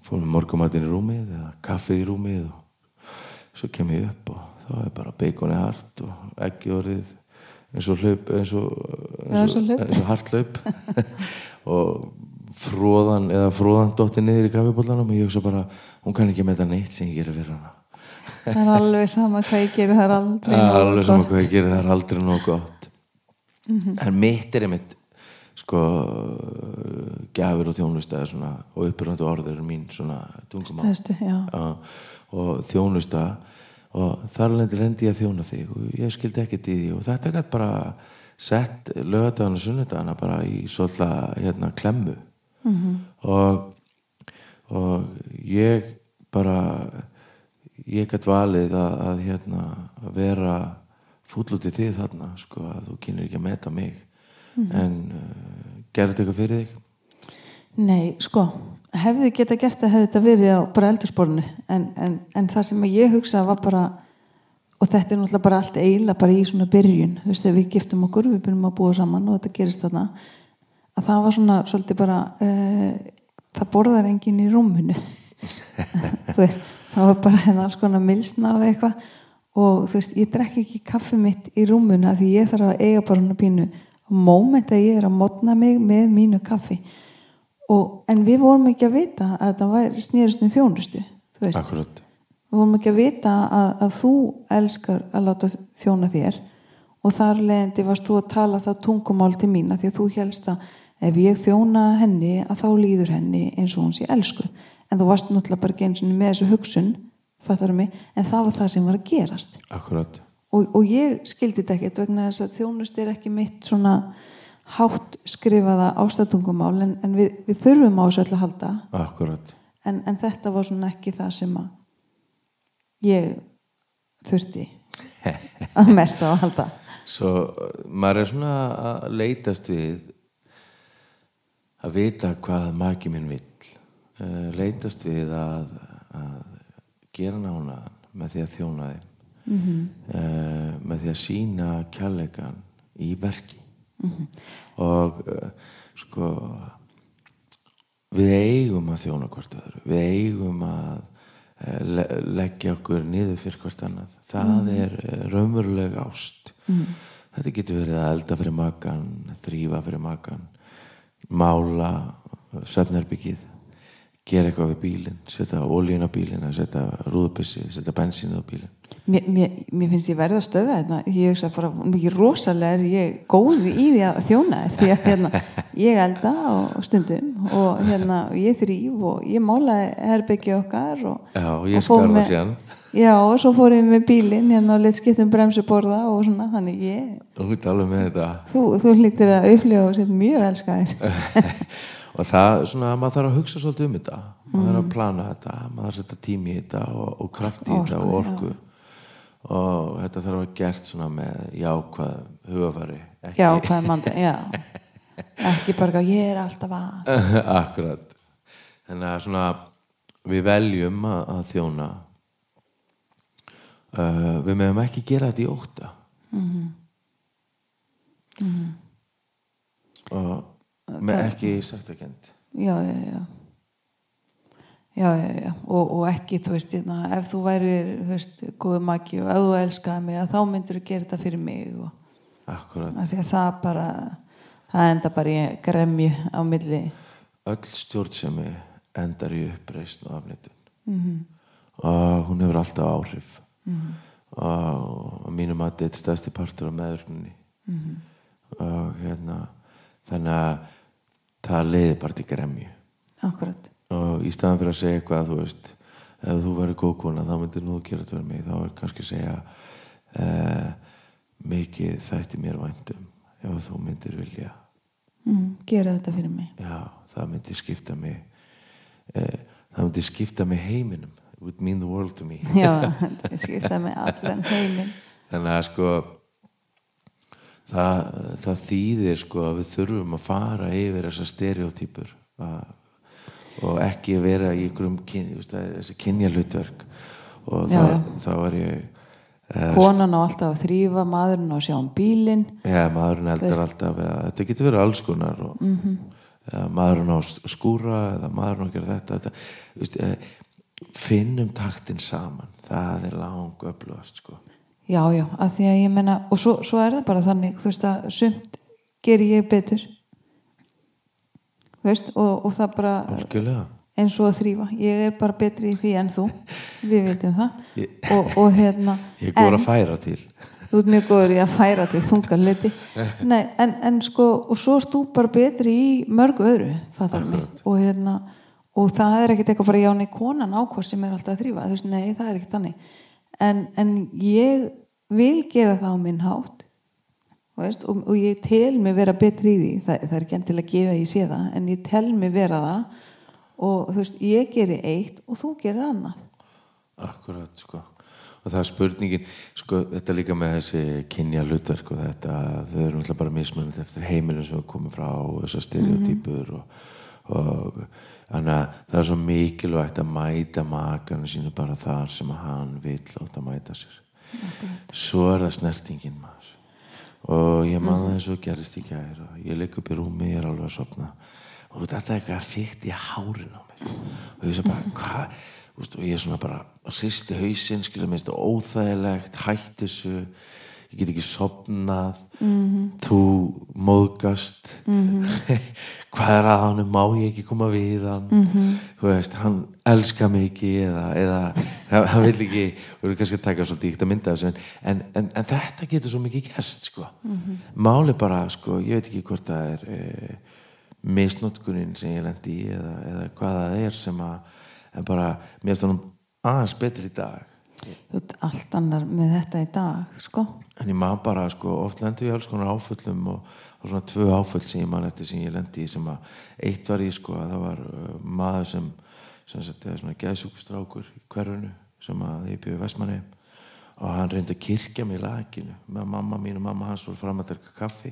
A: fórum morgumatinn í rúmið eða kaffið í rúmið og svo kem ég upp og þá er bara beikoni hart og ekki orðið eins og hlaup eins og,
B: eins og hlaup.
A: eins og hart hlaup og fróðan eða fróðan dotti niður í kaffibóllanum og ég hugsa bara, hún kann ekki með þetta neitt sem ég gerir fyrir hana.
B: Það er alveg sama hvað ég gerir það er aldrei
A: Það er alveg sama
B: gott.
A: hvað ég gerir, það er aldrei nóg gott. En mitt er einmitt sko gafir og þjónusta er svona, og uppröndu orð eru mín svona
B: já.
A: Já, og þjónusta og þar lendi reyndi ég að þjóna þig og ég skildi ekkert í því og þetta gætt bara sett lögadagana sunnudagana bara í svolítið hérna klemmu -hmm. og og ég bara ég gætt valið að, að hérna að vera fúll út í þig þarna sko að þú kynir ekki að meta mig. En uh, gerði þetta eitthvað fyrir þig?
B: Nei, sko, hefði geta gert það hefði þetta verið á bara eldursporinu en, en, en það sem ég hugsa var bara og þetta er náttúrulega bara allt eiginlega bara í svona byrjun, þú veist, þegar við giftum okkur við byrjum að búa saman og þetta gerist þarna að það var svona svolítið bara uh, það borðar enginn í rúminu. Þú veist, það var bara hérna alls konar milsna og eitthvað. Og þú veist, ég drekk ekki kaffi mitt í rúminu af því ég þarf að eiga bara hana pínu og moment að ég er að modna mig með mínu kaffi. Og, en við vorum ekki að vita að það var snýrist um þjónustu þú veist,
A: Akkurat.
B: Við vorum ekki að vita að, að þú elskar að láta þjóna þér. Og þar leðandi varst þú að tala það tungumál til mín að því að þú helst að ef ég þjóna henni að þá líður henni eins og hún sé elskuð. En þú varst náttúrulega bara og með þessu hugsun fattar mig, en það var það sem var að gerast.
A: Akkurat.
B: Og, og ég skildi þetta ekkert vegna þess að þjónust er ekki mitt svona hátt skrifaða ástatungumál en, en við, við þurfum á þessu öll að halda.
A: Akkurat.
B: En, en þetta var svona ekki það sem að ég þurfti að mest á að halda.
A: Svo maður er svona að leitast við að vita hvað maki minn vill uh, leitast við að, að gera nána með því að þjóna þeim mm -hmm. uh, með því að sína kjallegan í verki mm -hmm. og uh, sko við eigum að þjóna hvort öðru við eigum að le leggja okkur niður fyrir hvort annað það mm -hmm. er raunveruleg ást þetta getur verið að elda fyrir makan þrýfa fyrir makan mála söfnarbyggið gera eitthvað við bílinn setja ólín á bílinn setja rúðbissi, setja bensín á bílinn.
B: Mér, mér, mér finnst ég verða að stöða þetta ég hugsa bara mikið rosalega er ég góði í því að þjóna þér því að hérna, ég elda og stundum og hérna ég þrýf og ég mála herbyggja okkar og,
A: Já, og ég skarða síðan
B: Já, og svo fór ég með bílinn hérna og leitt skiptum bremsuborða og svona, þannig ég þú, þú hlýttir að upplifa og setja mjög elskaðir.
A: Og það svona, maður þarf að hugsa svolítið um þetta. Maður þarf að plana þetta, maður þarf að setja tími í þetta og, og kraft í þetta og orku og þetta þarf að vera gert svona með jákvæð hugafari ekki,
B: Já, hvað er manda, já. Ekki bara að ég er alltaf að.
A: Akkurat. Þannig að svona við veljum að, að þjóna uh, við meðum ekki gera þetta í óta og með ekki saktakend
B: já, já, já. Já, já, já. Og, og ekki, þú veist, hérna, ef þú væri þú veist, góðu maki og ef þú elskaði mig að þá myndir þú gera þetta fyrir mig og að því að það bara það enda bara í gremju á milli.
A: Öll stjórnsemi endar í uppreisn og afnitun -hmm. og hún hefur alltaf áhrif -hmm. og að mínum að þetta er stæðsti partur af meðvirkninni. -hmm. og hérna þannig að það leiði bara til gremju.
B: Akkurat,
A: og í staðan fyrir að segja eitthvað þú veist, ef þú væri góð kona þá myndir nú gera þetta fyrir mig. Þá er kannski að segja uh, mikið þætti mér væntum ef þú myndir vilja.
B: Mm, gera þetta fyrir mig.
A: Já, það myndi skipta mig uh, það myndi skipta mig heiminum would mean the world to me
B: já, þetta skipta með allan heiminn
A: þannig að sko það, það þýðir sko að við þurfum að fara yfir þessar stereotypur að, og ekki vera í einhverjum kyn, það er þessi kynja hlutverk og
B: Já,
A: þá,
B: já.
A: þá var ég eh,
B: konan á alltaf að þrýfa maðurinn á að sjá um bílinn
A: já, maðurinn eldar alltaf eða, þetta getur verið alls konar og,
B: Mhm.
A: -hmm. eða, maðurinn á skúra eða maðurinn á að gera þetta, þetta eh, finnum taktin saman. Það er lang öflugast sko.
B: Já, já, að því að ég menna og svo, svo er það bara þannig, þú veist að sumt ger ég betur. Þú veist og, og það bara
A: algjörlega.
B: eins og að þrýfa, ég er bara betri í því en þú. Við veitum það.
A: Ég-
B: og, og hérna
A: ég er góður að færa til.
B: Þú ert mjög góður í að færa til þungar liti Nei, en, en sko og svo ert þú bara betri í mörgu öðru fattar mig. Og hérna og það er ekkert eitthvað bara já nei konan ákvað sem er alltaf að þrýfa, þú veist, nei það er ekkert þannig. En, en ég vil gera það á minn hátt veist, og, og ég tel mig vera betri í því, það, það er ekki endilega að gefa ég sé það, en ég tel mig vera það. Og þú veist, ég geri eitt og þú gerir annað.
A: Akkurat, sko. Og það er spurningin, sko, þetta líka með þessi kynja hlutverk og þetta, þau eru náttúrulega bara mismunandi eftir heimilin sem við komum frá og þessar stereotypur og, og þannig að það er svo mikilvægt að mæta makarnu sínu bara þar sem að hann vil láta mæta sér. Svo er það snertingin maður. Og ég man það eins og gerist í gær og ég ligg upp í rúmi, ég er alveg að sopna og þetta er eitthvað fíkt í hárin á mér. Og ég sé bara, hvað? Þú veist, og ég er svona bara að sýsti hausinn skilja minnst óþægilegt hætt þessu ég get ekki sopnað -hmm. þú móðgast -hmm. hvað er að hann má ég ekki koma við hann -hmm. þú veist, hann elska ekki eða, eða hann, vil ekki við erum kannski að taka svolítið íkt að mynda þessu en, en, en þetta getur svo mikið gæst sko. -hmm. máli bara, sko, ég veit ekki hvort það er e, misnótkunin sem ég lendi í eða, eða hvað það er sem að bara, mér finnst hann aðeins betri í dag
B: allt annar með þetta í dag sko
A: en ég maður bara, sko, oft lendur ég alls konar áföllum og og svona tvö áföll sem ég man eftir sem ég lendi í sem að eitt var í sko að það var uh, maður sem sem sagt eða svona gæðsúkustrákur í hverjunu sem að ég byrði Vestmanni og hann reyndi að kirkja mig í laginu með mamma mín og mamma hans voru fram að derka kaffi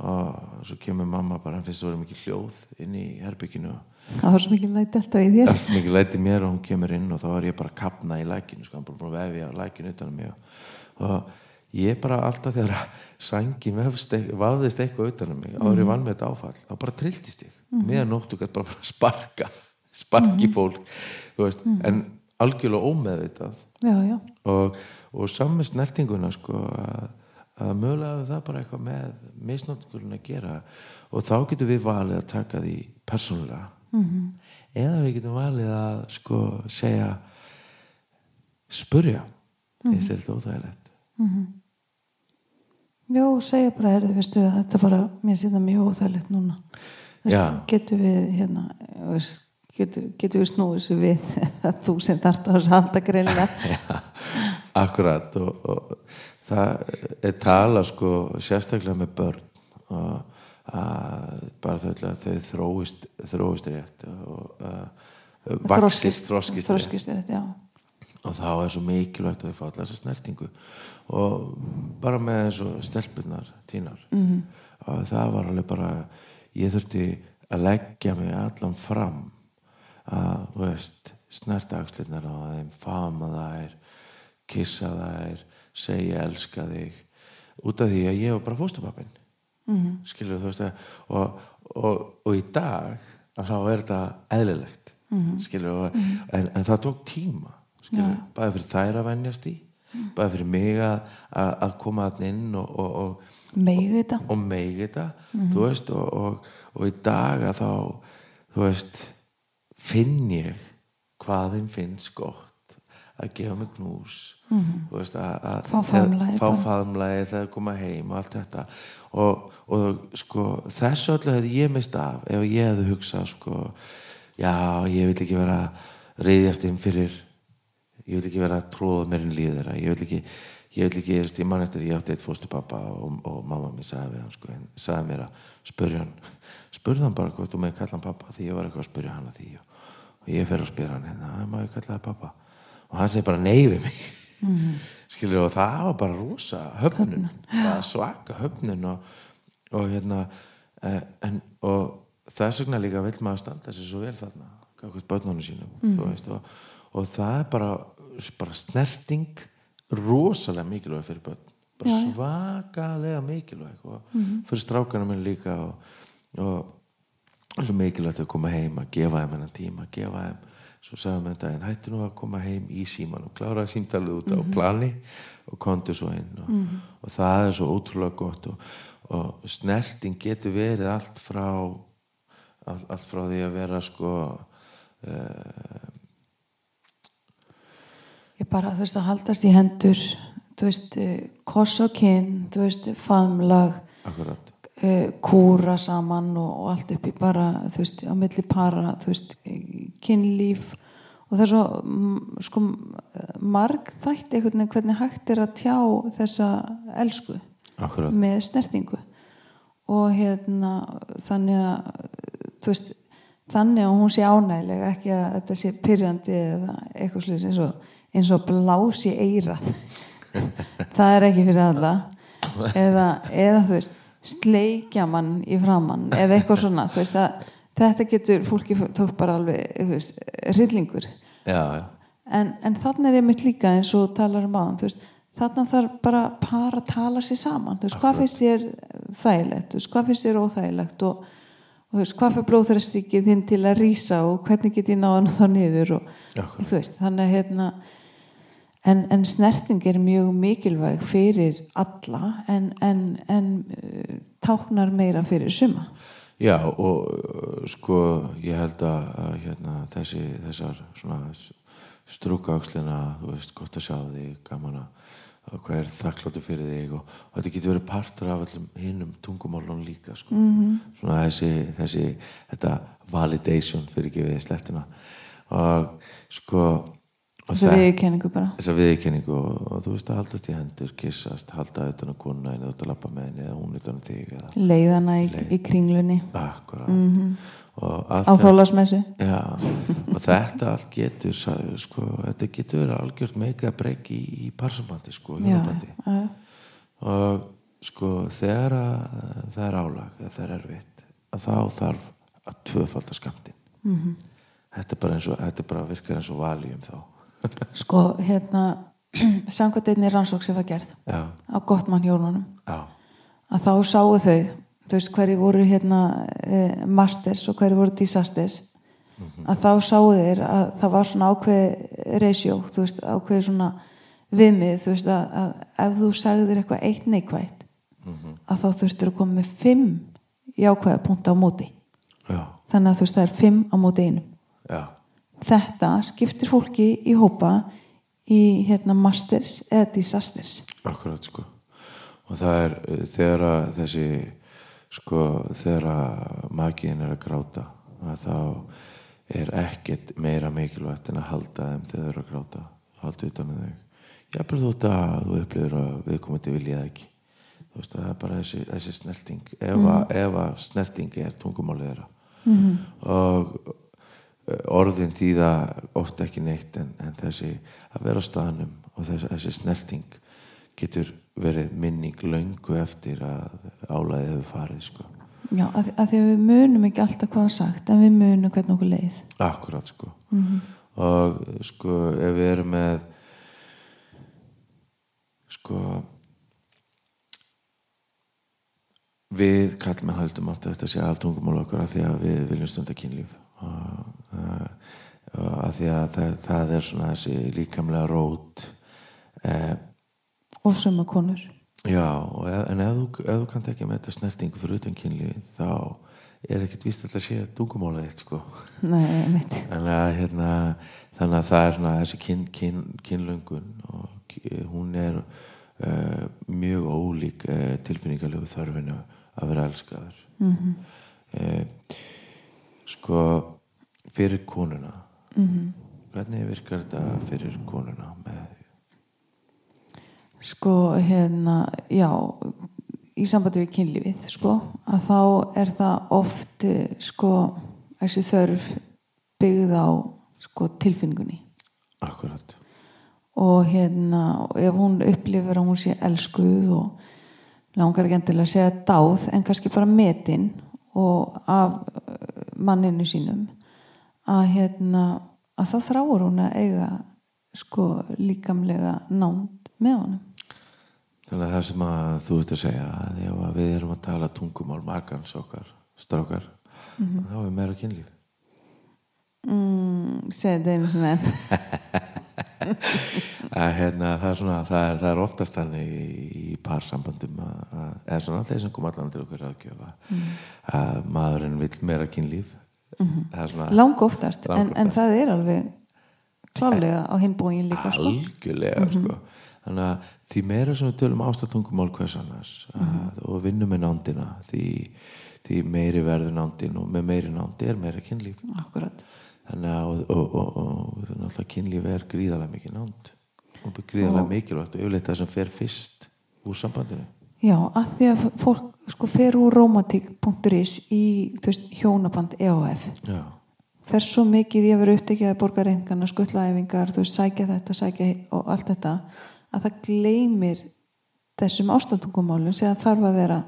A: og svo kemur mamma bara, hann finnst það verið mikið hljóð inn í herbygginu
B: það var svo mikið læti alltaf í þér.
A: Allt svo mikið læti mér og hún kemur inn og þá var ég bara að kapna í laginu sko, hann búin að vefja laginu utan á mig og, og ég bara alltaf þegar sængi vafðist eitthvað utan á mig mm. árið vann með þetta áfall, þá bara trilltist ég mm. meðan nóttu gæti bara sparka sparki mm. fólk veist, en algjörlega ómeðvitað
B: já, já.
A: og, og samme snertinguna sko að, að mögulega það bara eitthvað með misnóttingurinn að gera og þá getum við valið að taka því persónulega
B: -hmm.
A: eða við getum valið að sko segja spurja eða þetta óþægilegt
B: -hmm. Já, segja bara, erðu, veistu, þetta bara, mér sé það mjög óþægilegt núna. Getur við, hérna, getur, getur við snúið svo við að þú sem þart á þessu handagreila?
A: Já, akkurat og, og það er tala sko sérstaklega með börn og að bara þau, þau þróist, þróist rétt og uh, vaksist, þróskist rétt.
B: Já
A: og þá er svo mikilvægt að þau fá alltaf þessa snertingu og bara með eins og stelpunar tínar
B: mm -hmm.
A: og það var alveg bara ég þurfti að leggja mig allan fram að, þú veist, snertagslinnar á þeim fama þær kissa þær segja elska þig út af því að ég var bara fóstupappin
B: mm -hmm.
A: skilur þú veist að og, og, og í dag að þá er þetta eðlilegt
B: mm -hmm.
A: skilur, og, en, en það tók tíma bæði fyrir þær að vennjast í bæði fyrir mig að, koma að inn og, og, og
B: megi þetta
A: og megi þetta mm -hmm. veist, og, og í dag að þá þú veist finn ég hvað þeim finnst gott að gefa mig knús
B: mm -hmm.
A: veist, að,
B: fá
A: faðumlæði þegar koma heim og allt þetta og sko þessu öllu hefði ég mist af ef ég hefði hugsað sko já ég vil ekki vera reyðjast inn fyrir ég vil ekki vera að tróða mér inn líður þeirra ég vil ekki, ég vil ekki, ég man eftir ég átti eitt fóstupappa og, og mamma mér sagði við hann sko, en sagði mér að spurja hann spurða hann bara hvort þú með kalla hann pappa því ég var eitthvað að spurja hann að því og, og ég fer að spyrja hann hérna, má ég kalla það pappa og hann segi bara nei við mig
B: mm -hmm.
A: skilur og það var bara rosa höfnun, höfnun. svaka höfnun og, og hérna eh, en, og þess vegna líka vil maður standa sér svo vel þarna bötnónu sínum mm -hmm. og það er bara bara snerting rosalega mikilvæg fyrir börn bara
B: Já.
A: svakalega mikilvæg og
B: mm -hmm.
A: fyrir strákana minn líka og, og svo mikilvægt að koma heim að gefa þeim hennan tíma að gefa þeim, svo sagðum við þetta en hættu nú að koma heim í síman og klára símtalið út mm -hmm. á plani og konti svo inn og,
B: mm -hmm.
A: og það er svo ótrúlega gott og, og snerting getur verið allt frá allt, allt frá því að vera sko uh,
B: ég bara, þú veist, að haldast í hendur þú veist, eh, koss og kinn þú veist,
A: Akkurat.
B: Uh, kúra saman og, og allt upp í bara þú veist, á milli para þú veist, kynlíf og það er svo sko, marg þætti einhvern veginn hvernig hægt er að tjá þessa elsku
A: Akkurat.
B: með snertingu og hérna þannig að þú veist, þannig að hún sé ánægilega ekki að þetta sé pyrjandi eða eitthvað slúðis eins og eins og blási eirað það er ekki fyrir alla. Eða, eða þú veist sleikja mann í framann eða eitthvað svona veist, að, þetta getur fólki tók bara alveg veist, rillingur
A: já, já.
B: en, en þannig er einmitt líka eins og talar um aðan þannig þarf bara para að tala sér saman. Veist, hvað finnst þér þægilegt? Hvað finnst þér óþægilegt? Og, og hvað fyrir blóðþræstikið þinn til að rýsa og hvernig get ég náðan þá niður? Og, og veist þannig að hérna En, en snerting er mjög mikilvæg fyrir alla en, en, en uh, táknar meira fyrir suma.
A: Já og uh, sko ég held að, að hérna, þessi þessar svona strúka ákslina, þú veist, gott að sjá þig gaman að að hvað er þakkláttu fyrir þig og, og þetta getur verið partur af allum hinnum tungumálun líka sko. -hmm. svona þessi, þessi validation fyrir ekki við slettina og sko það-
B: viðurkenningu bara.
A: þessa viðurkenningu og, og þú veist að haldast í hendur kissast, halda utan á kona eða út að lappa með henni eða hún utan á þig
B: leiðana í, í kringlunni.
A: Akkurat -hmm.
B: á þólasmessu.
A: Já, og þetta allt getur sko, þetta getur verið algjört meika breyk í, í parsambandi sko,
B: já, já,
A: og sko þegar að það er álag eða það er erfitt þá þarf að tvöfalda skamtin
B: Mhm.
A: -hmm. þetta er þetta er bara virkar eins og valjum þá
B: sko hérna samkvæmt einni rannsók sem var gerð
A: já,
B: á Gottmann hjónunum að þá sáu þau þú veist hverju voru hérna eh, masters og hverju voru disasters að þá sáu þeir að það var svona ákveð ratio þú veist ákveð svona viðmið þú veist að, að ef þú sagðir eitthvað eitt neikvægt að þá þurftur að koma með fimm jákvæða punta á móti.
A: Já,
B: þannig að þú veist það er fimm á móti einum þetta skiptir fólki í hópa í hérna masters eða disasters.
A: Akkurat sko. Og það er uh, þegar að þessi sko þegar að magiðin er að gráta að þá er ekkert meira mikilvægt en að halda þeim þegar þau eru að gráta. Halda utan um þau. Jafnvel þú að þú upplifir að viðkomandi vilja það ekki. Þú veist að það er bara þessi, þessi snerting. Ef, að, að snerting er tungumálið þeirra. -hmm. og orðin þýða oft ekki neitt en, en þessi að vera á staðnum og þessi, þessi snerting getur verið minning löngu eftir að álæðið hefur farið sko.
B: Já, að, að því að við munum ekki alltaf hvað sagt en við munum hvernig okkur leið.
A: Akkurat sko. Og sko ef við erum með sko við kallmenn haldum alltaf þetta sé allt tungumál okkar af því að við viljum stunda kynlíf af því að það, það er svona þessi líkamlega rót eh,
B: og suma konur.
A: Já, og ef, en ef þú, ef þú kannt ekki með þetta snertingu fyrir utan kynlífi þá er ekkert víst að þetta sé tungumálið eitt sko.
B: Nei,
A: að, hérna, þannig að það er svona þessi kyn, kyn, kynlöngun og hún er uh, mjög ólík uh, tilfinningarlegu þörfinu að vera elskaður. Mm -hmm. Sko fyrir konuna. -hmm. hvernig virkar þetta fyrir konuna með
B: sko hérna, já í sambandi við kynlífið sko, að þá er það oft sko, þessi þörf byggð á sko, tilfinningunni.
A: Akkurat.
B: Og hérna, ef hún upplifir að hún sé elskuð og langar ekki endilega að segja dáð en kannski bara metin og af manninu sínum að hérna að þá þráur hún að eiga sko líkamlega nánd með honum.
A: Þannig að það sem að þú ert að segja að ef að við erum að tala tungumál makans okkar, strákar þá er meira kynlíf.
B: Mm, þetta einu sinni enn
A: að hérna, það er svona það er, það er oftast þannig í, í parsambandum að, að, eða svona þeir sem kom allan til okkur aðgjöfa að maðurinn vill meira kynlíf. Er svona
B: lang oftast, en, en það er alveg klálega á hinbúin líka sko.
A: algjörlega sko. þannig að því meira sem við tölum ástatungumál hvers annars að, og vinnum með nándina því, því meiri verður nándin og með meiri nándi er meira kynlíf.
B: Akkurat
A: þannig að og, og, og, þannig að kynlíf er gríðarlega mikið nánd og gríðarlega mikilvægt og yfirleitt það sem fer fyrst úr sambandinu.
B: Já, að því að fólk sko fer úr romantik.is í veist, hjónaband EOF
A: já,
B: fer svo mikið í að vera upptekið að borga reyngarna, skuttlaæfingar, þú veist, sækja þetta, sækja og allt þetta að það gleymir þessum ástandungumálum sem það þarf að vera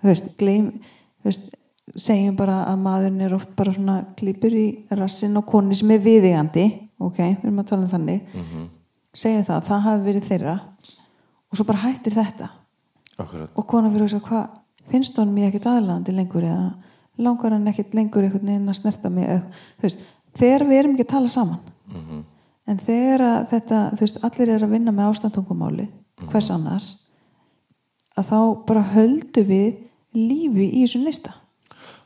B: þú veist, gleym þú veist, segjum bara að maðurinn er oft bara svona klipur í rassin og koni sem er viðigandi ok, við erum að tala um þannig. Mm -hmm. segja það, það hafi verið þeirra og svo bara hættir þetta.
A: Akkurat.
B: Og konan fyrir að segja hvað finnst honum ég ekkert aðlandi lengur eða langar hann ekkert lengur einhvern veginn að snerta mig? Eða, veist, þegar við erum ekki að tala saman.
A: Mm
B: en þegar að þetta, veist, allir er að vinna með ástantungumáli, hvers annars að þá bara höldu við lífi í þessum lista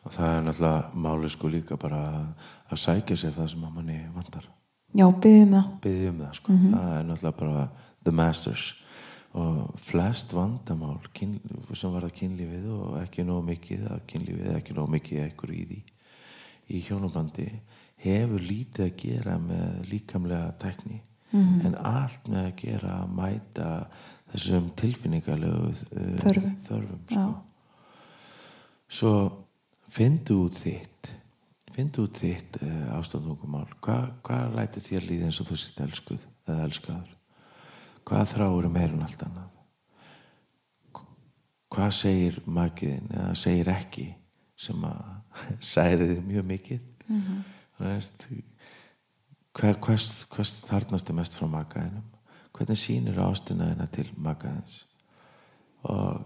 A: og það er náttúrulega máli sko líka bara að, sækja sér það sem að manni vantar
B: já, byggjum það
A: byggði um það sko. það er náttúrulega bara the masters og flest vandamál kyn, sem var að kynlífið og ekki nóg mikið að kynlífið ekki nóg mikið ekkur í því í hjónabandi hefur lítið að gera með líkamlega tekni
B: Mhm.
A: en allt með að gera að mæta þessum tilfinningarlegu uh,
B: Þörfum.
A: þörfum
B: Já.
A: sko. svo fyndu út þitt fyndu út þitt uh, ástandungumál hvað hva læti þér líði eins og þú sitt elskuð eða elskaður? Hvað þráur meir en allt annað? Hvað segir makiðin eða segir ekki sem að særi þið mjög mikið? Mm -hmm. veist, hver, hvers, hvers þarnastu mest frá makaðinum hvernig sýnir ástina þina til makaðins og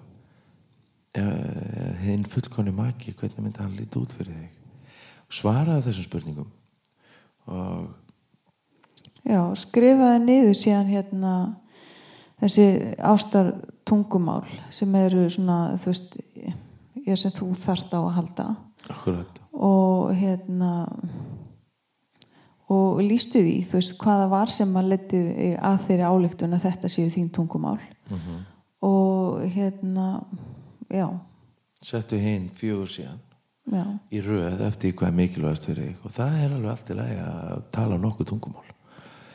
A: hinn fullkonni maki hvernig myndi hann líti út fyrir þig? Svaraðu þessum spurningum. Og
B: Já, skrifaði niður síðan hérna þessi ástar tungumál sem eru svona, þú veist ég sem þú þarft á að halda.
A: Akkurat.
B: Og hérna og lístu því, þú veist, hvaða var sem að letið að þeirri áleiktun að þetta séu þín tungumál. Og hérna já,
A: settu hinn fjögur síðan
B: já,
A: í röð eftir hvað er mikilvægast fyrir þig. Og það er alveg allt í lagi að tala nokkuð tungumál.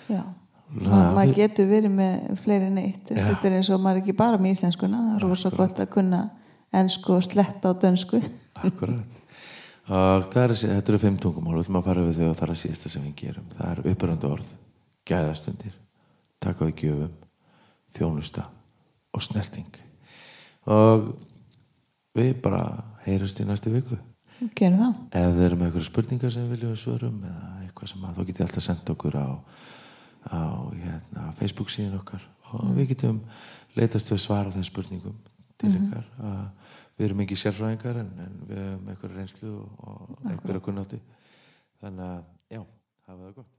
B: Já. Maður getur verið með fleiri en eitt.
A: Já.
B: þetta er eins og maður er ekki bara með íslenskuna. Það er rosa gott að kunna ensku og sletta á dönsku.
A: Akkurat. Og er, þetta eru fimm tungumál, við ætlum að fara við þau og það er að síðasta sem við gerum. Það er uppröndu orð, gæðastundir, taka við gjöfum, þjónusta og snerting. Og við bara heyrust í næstu viku.
B: gerum það.
A: Ef þið eru með eitthvað spurningar sem við viljum við svörum eða eitthvað sem að þá getið alltaf sendt okkur á, á hérna, Facebook síðan okkar. Og við getum leitast við að svara þeim spurningum til ykkar. Að við erum ekki sérfræðingar en, en við höfum eitthvað reynslu og, og einhverja kunnáttu. Þannig að já, hafa það gott